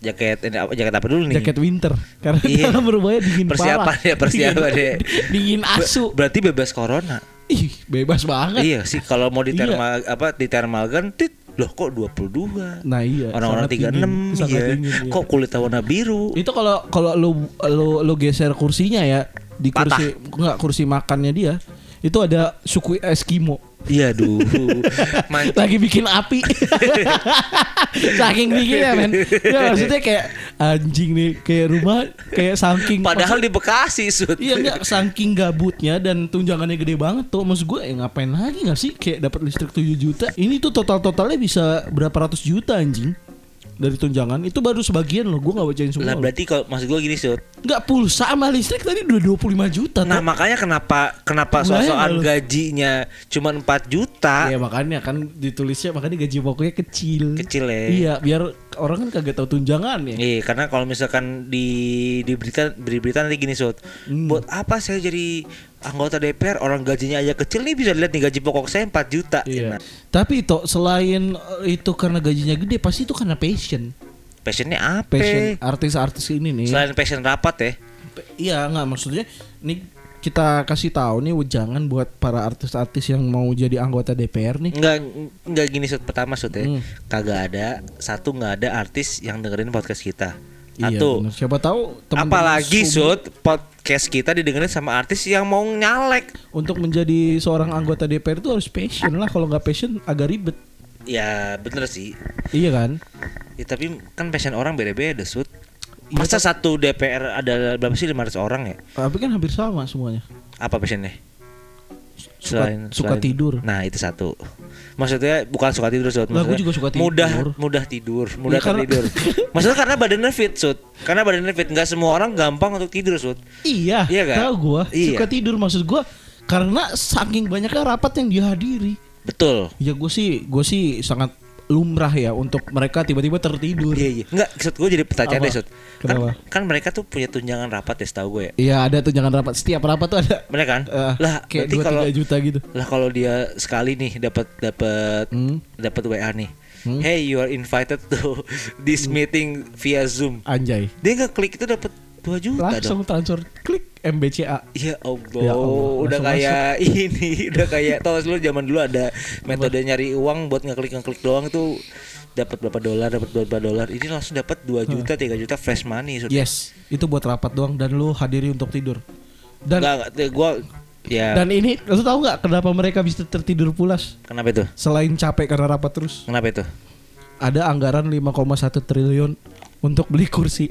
jaket ini apa jaket apa dulu nih? Jaket winter karena Iya. dalam rumahnya dingin Persiapan parah. ya, persiapan dingin, ya. dingin asu. Berarti bebas corona. Ih, bebas banget. Iya sih kalau mau di Iya. thermal apa di thermal gun tit loh kok 22. Nah, iya. Orang-orang sangat 36 dingin, iya. dingin, iya. Kok kulit warna biru? Itu kalau kalau lu lu lu geser kursinya ya di Patah. kursi enggak kursi makannya dia itu ada suku Eskimo Iya duh. Man- lagi bikin api. Saking bikinnya men. Ya maksudnya kayak anjing nih kayak rumah kayak saking Padahal di Bekasi sud. iya enggak. Saking gabutnya dan tunjangannya gede banget tuh. Maksud gue ya ngapain lagi nggak sih? Kayak dapat listrik 7 juta. Ini tuh total totalnya bisa berapa ratus juta anjing dari tunjangan itu baru sebagian loh gue nggak bacain semua loh. berarti kalau maksud gua gini sud. nggak pulsa sama listrik tadi udah 25 juta Nah tuh. makanya kenapa kenapa Mulai soal lu. gajinya cuma 4 juta Iya makanya kan ditulisnya makanya gaji pokoknya kecil. kecil ya. Iya, biar orang kan kagak tahu tunjangan ya. Iya, karena kalau misalkan di di berita di berita nanti gini Sud. Hmm. Buat apa saya jadi anggota DPR orang gajinya aja kecil nih bisa lihat nih gaji pokok saya 4 juta. Iya. Nah, Tapi itu selain eh, itu karena gajinya gede pasti itu karena passion. Passionnya apa? passion artis-artis ini nih. Selain passion rapat ya. Iya nggak maksudnya nih kita kasih tahu nih jangan buat para artis-artis yang mau jadi anggota DPR nih. Enggak enggak gini Sud. pertama Sud ya. Hmm. Kagak ada satu nggak ada artis yang dengerin podcast kita. Iya, Satu. bener. Siapa tahu teman-teman Apalagi Sud podcast kita didengerin sama artis yang mau nyalek. untuk menjadi seorang anggota DPR itu harus passion lah kalau nggak passion agak ribet. Ya bener sih. Iya kan? Ya, tapi kan passion orang beda-beda Sud. Iya, Masa satu DPR ada berapa sih 500 orang ya? Tapi kan hampir sama semuanya. Apa passionnya? Suka, suka tidur. Nah itu satu. Maksudnya bukan suka tidur Sud. Maksudnya juga suka tidur. Mudah mudah tidur, mudah Iya, karena- tertidur. Maksudnya karena badannya fit Sud. Karena badannya fit nggak semua orang gampang untuk tidur Sud. Iya, Iya kan? tahu gua Iya. suka tidur maksud gua karena saking banyaknya rapat yang dihadiri. Betul. Ya gue sih, gue sih sangat lumrah ya untuk mereka tiba-tiba tertidur. Iya iya. Enggak, Sud gue jadi pertanyaan deh Sud. Kan, Kenapa? kan mereka tuh punya tunjangan rapat ya setahu gue ya. Iya ada tuh jangan rapat setiap rapat tuh ada. Bener kan? eh, lah kayak kalau juta gitu. lah kalau dia sekali nih dapat dapat Hmm. dapat WA nih. Hmm. Hey, you are invited to this meeting via Zoom. Anjay. Dia nggak klik itu dapat 2 juta Langsung dong. transfer klik MBCA. Ya Allah, Ya Allah, udah kayak ini, udah kayak tau lu zaman dulu ada metode nyari uang buat ngeklik ngeklik doang itu dapat berapa dolar, dapat berapa dolar. Ini langsung dapat 2 juta, 3 juta fresh money. Sud. Yes, itu buat rapat doang dan lu hadiri untuk tidur. Dan enggak, gua ya dan ini lu tahu nggak kenapa mereka bisa tertidur pulas? kenapa itu? Selain capek karena rapat terus, Kenapa itu? ada anggaran 5,1 triliun untuk beli kursi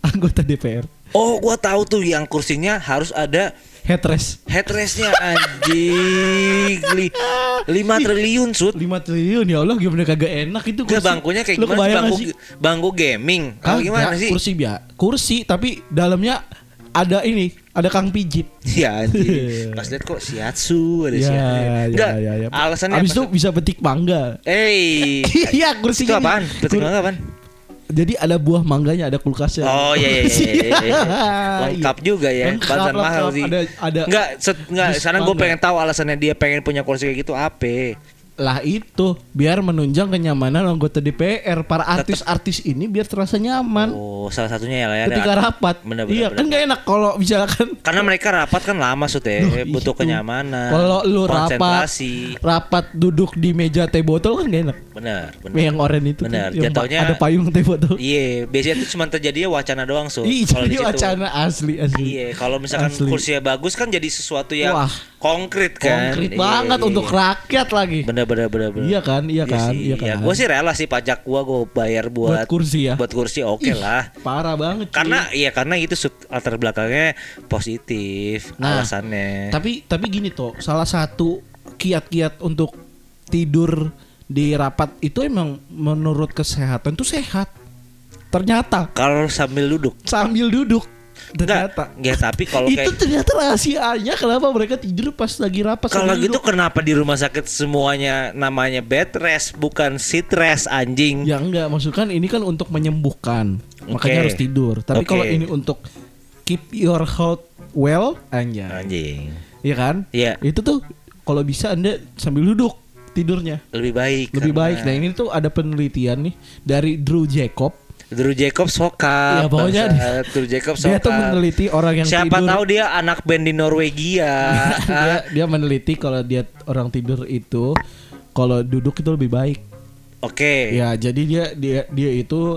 anggota DPR. Oh, gua tahu tuh yang kursinya harus ada Headrest headrestnya anjing. Li, 5 triliun sud. 5 triliun ya Allah gimana kagak enak itu kursi. bangkunya kayak gimana Bangku, sih? bangku gaming. Kalau gimana sih? Kursi biasa. Kursi tapi dalamnya ada ini, ada kang pijit. Ya anjing. Pas lihat kok shiatsu ada Ya, shiatsu. ya, Enggak, ya, ya. alasannya Abis itu bisa petik mangga. Eh, Iya, itu kursinya. apaan? nih. Betul Kur- apaan? Jadi ada buah mangganya, ada kulkasnya. Oh iya iya iya, iya, iya, iya. Lengkap Iya. juga ya. Lengkap, Bahasan mahal lengkap. sih. Ada ada Enggak, set, enggak. Sekarang gue pengen tahu alasannya dia pengen punya kursi kayak gitu apa? Lah itu biar menunjang kenyamanan anggota DPR para artis-artis ini biar terasa nyaman Oh, salah satunya ya lah ya. ketika rapat. Bener, bener, iya bener. kan gak enak kalau misalkan Karena mereka rapat kan lama sud ya, Duh, butuh itu. kenyamanan. Kalau lu rapat rapat duduk di meja teh botol kan gak enak. Bener, bener. Yang oranye itu yang pa- jatuhnya- ada payung teh botol. Iya, biasanya itu cuma terjadinya wacana doang jadi situ. wacana asli asli. Iya, kalau misalkan Asli. kursinya bagus kan jadi sesuatu yang Wah. konkret kan. Konkret Iya, banget iya. untuk rakyat lagi. Bener bener bener. Iya kan, iya kan, sih. iya kan. Ya, gue sih rela sih pajak gua gue bayar buat, Buat kursi ya. Buat kursi oke Ih, lah. Parah banget. cuy. Karena iya karena itu latar belakangnya positif Nah, alasannya. Tapi tapi gini toh, salah satu kiat-kiat untuk tidur di rapat itu emang menurut kesehatan tuh sehat. Ternyata Kalau sambil duduk sambil duduk Ternyata ya tapi kalau itu kayak ternyata rahasianya kenapa mereka tidur pas lagi rapat kalau gitu kenapa di rumah sakit semuanya namanya bed rest bukan sit rest anjing? ya enggak maksud kan ini kan untuk menyembuhkan makanya Oke. harus tidur tapi Oke. kalau ini untuk keep your health well anjay Anjing. Iya kan Iya. itu tuh kalau bisa anda sambil duduk tidurnya Lebih baik. lebih karena baik. Nah ini tuh ada penelitian nih dari Drew Jacob. Drew Jacob sokap. Ya, pokoknya bangsat. Drew Jacob Dia tuh sokap. meneliti orang yang Siapa tidur. tahu dia anak band di Norwegia. dia, dia meneliti kalau dia orang tidur itu kalau duduk itu lebih baik. Oke. Ya jadi dia dia dia itu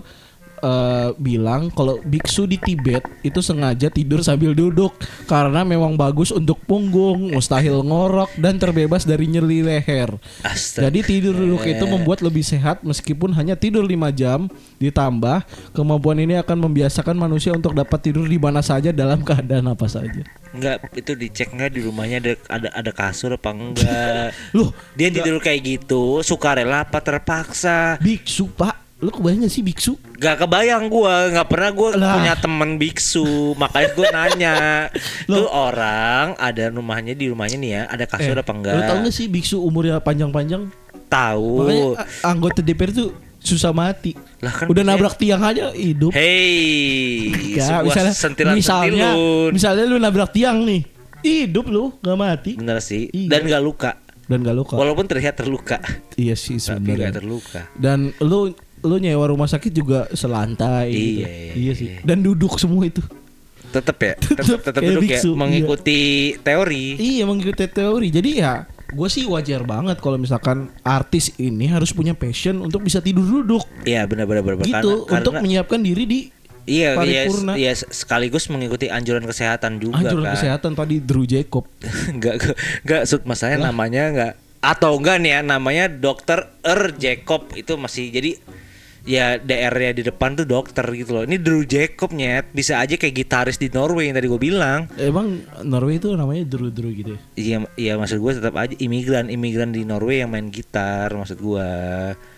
eh, bilang kalau biksu di Tibet itu sengaja tidur sambil duduk karena memang bagus untuk punggung, mustahil ngorok dan terbebas dari nyeri leher. Astaga. Jadi tidur duduk itu membuat lebih sehat meskipun hanya tidur 5 jam ditambah kemampuan ini akan membiasakan manusia untuk dapat tidur di mana saja dalam keadaan apa saja. Enggak, itu dicek enggak di rumahnya ada ada ada kasur apa enggak? Loh, Dia tidur kayak gitu, sukarela apa terpaksa? biksu, Pak. Lu kebayang gak sih biksu? Gak kebayang gua, nggak pernah Lah. punya temen biksu, makanya gua nanya. Tuh orang ada rumahnya di rumahnya nih ya, ada kasur apa enggak? Eh, Lu tau gak sih biksu umurnya panjang-panjang? Tahu. Makanya a- anggota DPR tuh susah mati. Lah kan Udah nabrak tiang aja hidup. Hey, Ya, sebuah misalnya sentilan misalnya sentilun. misalnya lu nabrak tiang nih. Hidup lu gak mati Bener sih, Iya. dan gak luka. dan gak luka. Walaupun terlihat terluka, Iya sih tapi gak sebenarnya. terluka. Dan lu lu nyewa rumah sakit juga selantai Iya, gitu. iya, iya sih. Dan duduk semua itu. Tetep ya, tetep, Tetep duduk ya, iya. mengikuti teori. Iya mengikuti teori. Jadi ya gue sih wajar banget kalau misalkan artis ini harus punya passion untuk bisa tidur duduk Iya benar-benar benar. gitu Karena- untuk karena- menyiapkan diri di Iya, iya, paripurna. iya, sekaligus mengikuti anjuran kesehatan juga anjuran kan. kesehatan tadi Drew Jacob. Enggak, enggak, Sud, masalahnya namanya enggak atau enggak nih ya namanya dokter Er Jacob itu masih jadi ya DR-nya di depan tuh dokter gitu loh. Ini Drew Jacob nyet bisa aja kayak gitaris di Norway yang tadi gue bilang. Emang Norway itu namanya Drew Drew gitu ya? Iya, iya maksud gue tetap aja imigran imigran di Norway yang main gitar maksud gue.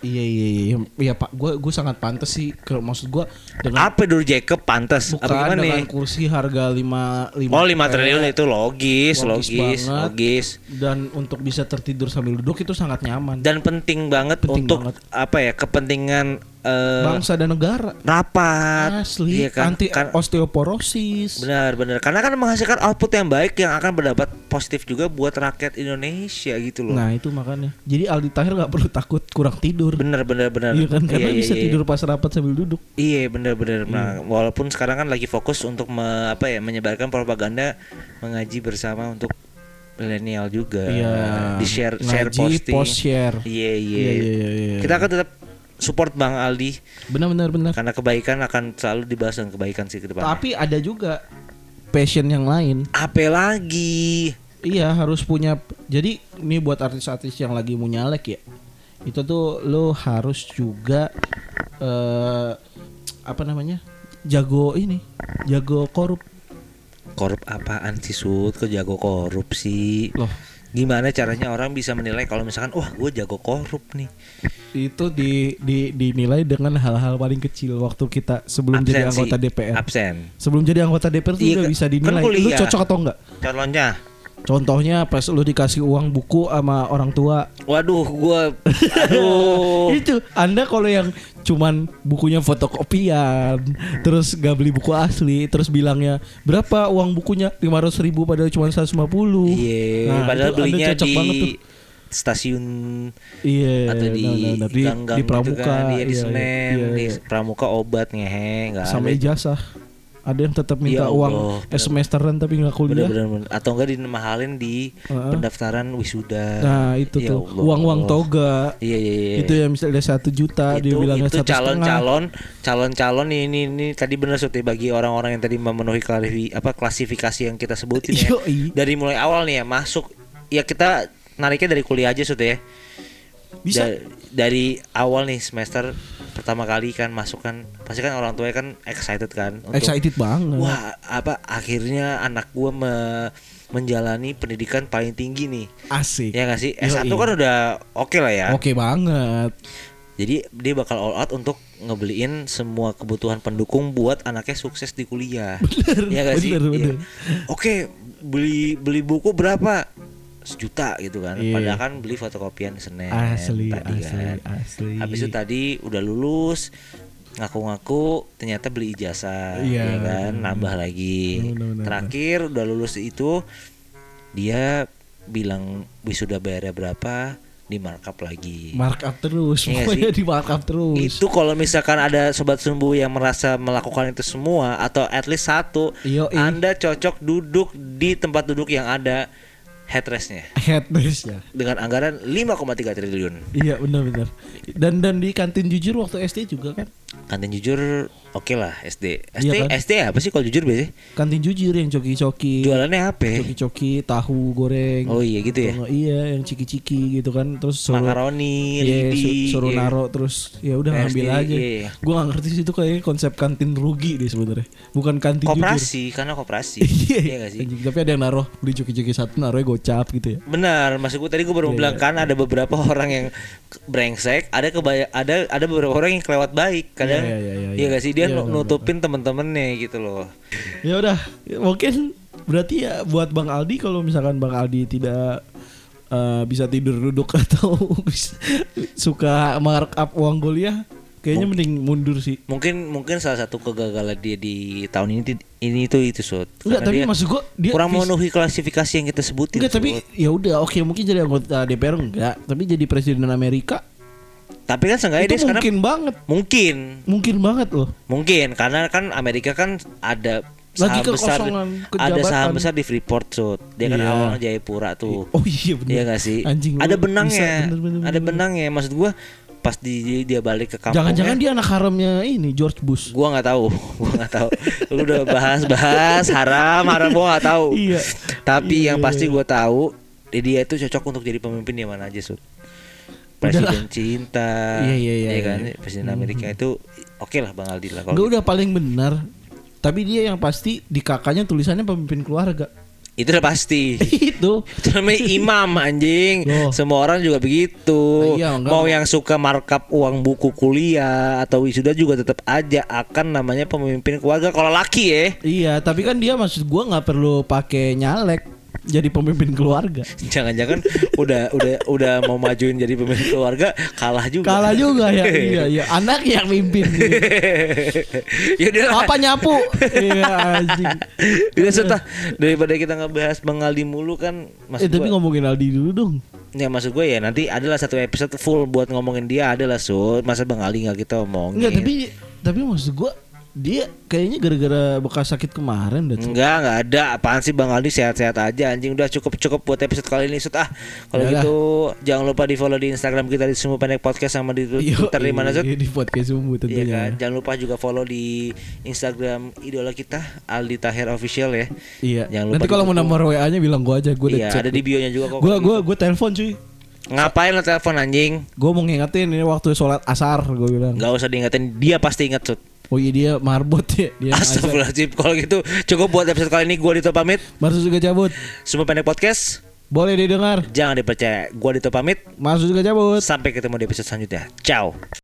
Iya iya iya. Iya Pak, gue gue sangat pantas sih. Kalau maksud gue dengan Apa Drew Jacob pantas? bukan Apa gimana dengan nih? kursi harga 5 5 Oh 5 triliun itu logis, Logis logis, banget. logis. dan untuk bisa tertidur sambil duduk itu sangat nyaman. Dan penting banget Penting untuk banget. apa ya kepentingan eh, Bangsa dan negara. rapat. Asli, Iya kan? anti Kan- osteoporosis. Benar, benar. Karena kan menghasilkan output yang baik yang akan berdapat positif juga buat rakyat Indonesia gitu loh. Nah itu makanya. Jadi Aldi Tahir nggak perlu takut kurang tidur. Benar, benar, benar. Iya kan karena Iya, iya, bisa iya. tidur pas rapat sambil duduk. Iya, benar, benar. Nah, walaupun sekarang kan lagi fokus untuk me- apa ya menyebarkan propaganda mengaji bersama untuk milenial juga. Iya. Di share, share Ngaji, posting. post share. Iya, iya. Iya, iya, iya, iya. Kita akan tetap support Bang Aldi Benar benar benar. karena kebaikan akan selalu dibahas dengan kebaikan sih ke depan. Tapi ada juga passion yang lain. apa lagi? Iya harus punya. Jadi ini buat artis-artis yang lagi mau nyalek ya. Itu tuh lo harus juga eh apa namanya jago ini, jago korup. Korup apaan sih Sud? Kok jago korupsi? Loh Gimana caranya orang bisa menilai kalau misalkan wah gue jago korup nih. itu di, di dinilai dengan hal-hal paling kecil waktu kita sebelum jadi Absensi. anggota DPR. Absen. Sebelum jadi anggota DPR tuh Iya, udah kan- bisa kan dinilai. Lu kuliah. cocok atau enggak? Contohnya, Contohnya pas lu dikasih uang buku sama orang tua. waduh gue, aduh. Itu Anda kalau yang cuman bukunya fotokopian, terus gak beli buku asli, terus bilangnya berapa uang bukunya 500 ribu padahal cuma 150. Iya, Nah, padahal Anda belinya cocok di banget tuh. stasiun Iya, atau di nah, nah, nah. di, gang-gang di gitu pramuka, kan, iya, di iya, Senen, iya, di iya. pramuka obat ngehe, nggak sama ijazah. Ada yang tetap minta Ya uang Allah, eh, semesteran tapi nggak kuliah. Bener-bener atau enggak dimahalin di Heeh. pendaftaran wisuda. Nah itu Ya tuh Allah. uang-uang toga. Iya iya iya. Itu yang misalnya satu juta dia itu bilangnya itu satu setengah. calon-calon calon-calon ini ini tadi benar Sut, ya, bagi orang-orang yang tadi memenuhi klarifi, apa klasifikasi yang kita sebutin ya. Yoi. Dari mulai awal nih ya masuk ya kita nariknya dari kuliah aja Sut ya. Bisa. Da- dari awal nih semester pertama kali kan masuk kan pasti kan orang tua kan excited kan untuk Excited banget. wah apa akhirnya anak gua me- menjalani pendidikan paling tinggi nih Asik. ya nggak sih Yoi. S1 kan udah oke lah ya Oke banget. jadi dia bakal all out untuk ngebeliin semua kebutuhan pendukung buat anaknya sukses di kuliah. ya gak sih? bener, Iya. bener. Oke, beli beli buku berapa? Sejuta gitu kan. Iya. Padahal kan beli fotokopian Senin Asli, tadi asli, kan. asli. Habis itu tadi udah lulus ngaku-ngaku ternyata beli ijazah Iya, ya kan nambah lagi Bener, bener, terakhir udah lulus itu dia bilang wisuda bayarnya berapa di markup lagi markup terus, Iya pokoknya sih. di markup terus. itu kalau misalkan ada sobat sumbu yang merasa melakukan itu semua atau at least satu, Yoi. Anda cocok duduk di tempat duduk yang ada headrestnya Headrest ya. dengan anggaran 5,3 triliun. Iya benar-benar. Dan dan di kantin jujur waktu SD juga kan. Kantin jujur oke lah SD. SD Iya kan? SD apa sih kalau jujur biasanya? Kantin jujur yang coki-coki. Jualannya apa? Coki-coki tahu goreng. Oh iya gitu ya. Iya yang ciki-ciki gitu kan. Terus suruh Makaroni, Iya, lidi, su- suruh iya. naro terus ya udah ngambil aja. iya, iya. Gua gak ngerti sih itu kayaknya konsep kantin rugi deh sebenarnya. Bukan kantin jujur. Koperasi karena koperasi. Iya, iya gak sih? Tapi ada yang naruh beli coki-coki satu naruhnya gocap gitu ya. Benar, maksud gue tadi gue baru Iya, bilang iya. kan ada beberapa orang yang brengsek, ada kebaya ada ada beberapa orang yang kelewat baik. Kadang Iya, iya, iya, iya iya. gak sih dia Iya, nu- benar, nutupin temen-temennya gitu loh. Ya udah, mungkin berarti ya buat Bang Aldi kalau misalkan Bang Aldi tidak eh, bisa tidur duduk atau suka markup uang kuliah, kayaknya mending mundur sih. Mungkin mungkin salah satu kegagalan dia di tahun ini ini tuh itu Sud. Enggak, tapi dia maksud gua dia kurang memenuhi klasifikasi yang kita sebutin. Enggak, tapi ya udah oke mungkin jadi anggota DPR enggak, tapi jadi presiden Amerika Tapi kan seenggaknya itu dia sekarang mungkin banget. mungkin Mungkin banget loh. mungkin karena kan Amerika kan ada Lagi besar ada saham besar di Freeport Sud. Dia kan Iya. awalnya Jayapura tuh. Oh iya benar. Iya gak sih? Anjing. ada benangnya. bisa, bener, bener, ada benangnya. Maksud gua pas di dia balik ke kampungnya. Jangan-jangan dia anak haramnya ini George Bush. Gua nggak tahu, gua nggak tahu. Lu udah bahas-bahas haram, haram gua nggak tahu. Iya. Tapi Iya, yang pasti iya. gua tahu eh, dia itu cocok untuk jadi pemimpin di mana aja, Sud. Presiden cinta, Iya, iya, iya, ya kan? iya. Presiden Amerika itu oke lah Bang Aldi lah kalau Enggak udah paling benar. Tapi dia yang pasti di kakaknya tulisannya pemimpin keluarga. itu udah pasti. itu. Itu namanya imam anjing. Loh. Semua orang juga begitu. Iya, enggak. Mau yang suka markup uang buku kuliah atau wisuda juga tetap aja akan namanya pemimpin keluarga kalau laki ya. Iya, tapi kan dia maksud gua nggak perlu pakai nyalek jadi pemimpin keluarga. Jangan-jangan udah udah udah mau majuin jadi pemimpin keluarga kalah juga. Kalah juga ya. iya, iya. Anak yang mimpin. ya udah. Apa nyapu? Iya anjing. Udah daripada kita ngebahas Bang Aldi mulu kan maksud Eh tapi gua, ngomongin Aldi dulu dong. ya maksud gue ya nanti adalah satu episode full buat ngomongin dia adalah sud masa Bang Aldi nggak kita omongin Enggak, tapi tapi maksud gua dia kayaknya gara-gara bekas sakit kemarin dah. Cuk. Enggak, enggak ada. Apaan sih Bang Aldi sehat-sehat aja anjing. Udah cukup-cukup buat episode kali ini Sud. Ah, kalau gitu jangan lupa di-follow di Instagram kita di Semua Pendek Podcast sama di Twitter di mana iya, Di podcast Iya tentunya. kan. Jangan lupa juga follow di Instagram idola kita Aldi Tahir Official ya. Iya. Jangan lupa Nanti kalau mau nomor WA-nya bilang gua aja, gua udah Iya, cek. ada di bio-nya juga kok. Gua gua gua telepon cuy. Ngapain lo telepon anjing? Gua mau ngingetin ini waktu sholat asar gua bilang. Enggak usah diingetin, dia pasti inget Sud. Oh iya dia marbot ya. Dia. Astagfirullahaladzim Kalau gitu cukup buat episode kali ini Gua Dito pamit Marsus juga cabut. Semua Pendek Podcast Boleh didengar. Jangan dipercaya Gua Dito pamit Marsus juga cabut. Sampai ketemu di episode selanjutnya Ciao